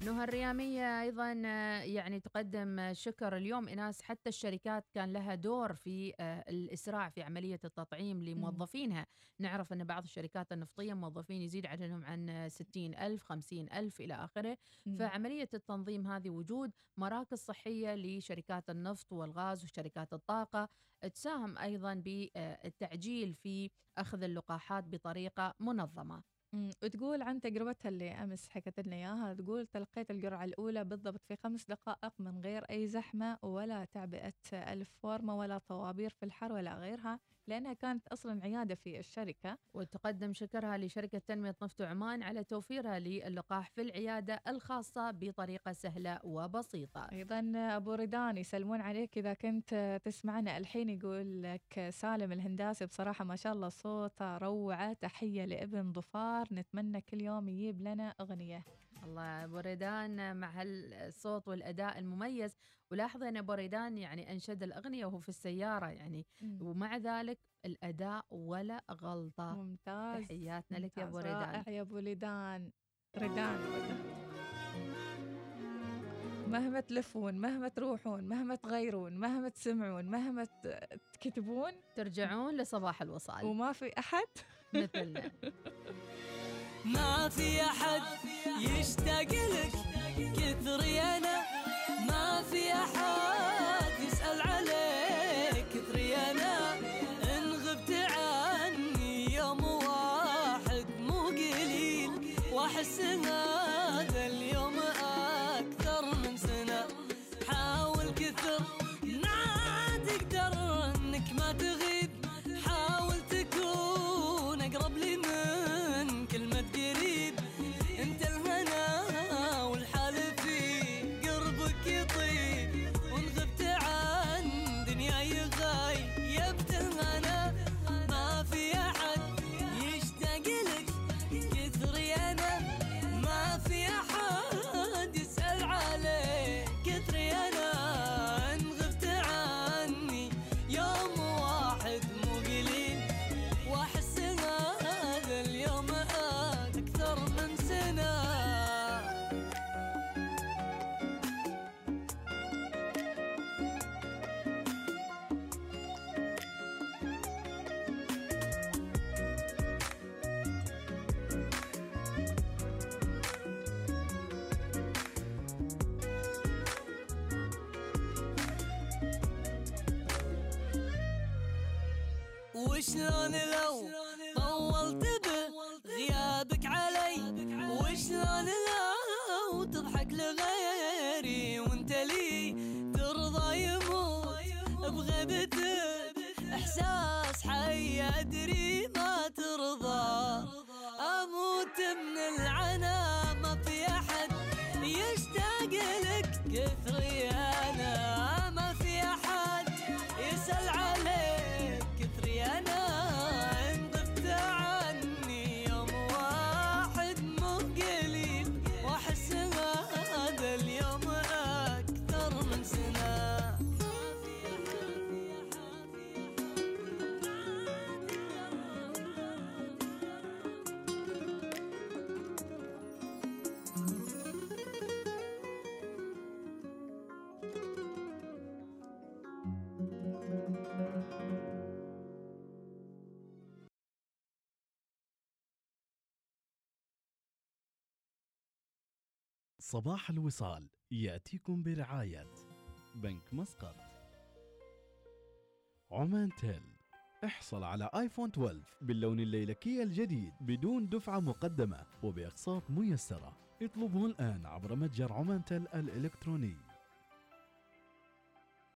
نهى الريامية أيضا آه، يعني تقدم آه، شكر اليوم. إناس حتى الشركات كان لها دور في آه، الإسراع في عملية التطعيم لموظفينها. نعرف أن بعض الشركات النفطية موظفين يزيد عددهم عن 60 ألف 50 ألف إلى آخره. فعملية التنظيم هذه وجود مراكز صحية لشركات النفط والغاز وشركات الطاقة تساهم أيضا بالتعجيل في أخذ اللقاحات بطريقة منظمة. وتقول عن تجربتها اللي أمس حكت لنا إياها تقول تلقيت الجرعة الأولى بالضبط في خمس دقائق من غير أي زحمة ولا تعبئة الفورمه ولا طوابير في الحر ولا غيرها. لأنها كانت أصلا عيادة في الشركة. وتقدم شكرها لشركة تنمية نفط عمان على توفيرها للقاح في العيادة الخاصة بطريقة سهلة وبسيطة. أيضا أبو ردان يسلمون عليك إذا كنت تسمعنا. الحين يقول لك سالم الهنداسي بصراحة ما شاء الله صوته روعة. تحية لابن ظفار. نتمنى كل يوم يجيب لنا أغنية. الله ابو ريدان مع هالصوت والأداء المميز. ولاحظ أن ابو ريدان يعني أنشد الأغنية وهو في السيارة يعني. مم. ومع ذلك الأداء ولا غلطة. ممتاز. تحياتنا لك يا ابو ممتاز، ريدان رائع يا ابو ريدان مهما تلفون مهما تروحون مهما تغيرون مهما تسمعون مهما تكتبون. ترجعون لصباح الوصال. وما في أحد. مثلنا. *laughs* ما في أحد يشتاق لك كثري أنا. ما في أحد وشلون لو صباح الوصال يأتيكم برعاية بنك مسقط. عمان تيل احصل على آيفون 12 باللون الليلكي الجديد بدون دفعة مقدمة وبأقساط ميسرة. اطلبه الآن عبر متجر عمان تيل الإلكتروني.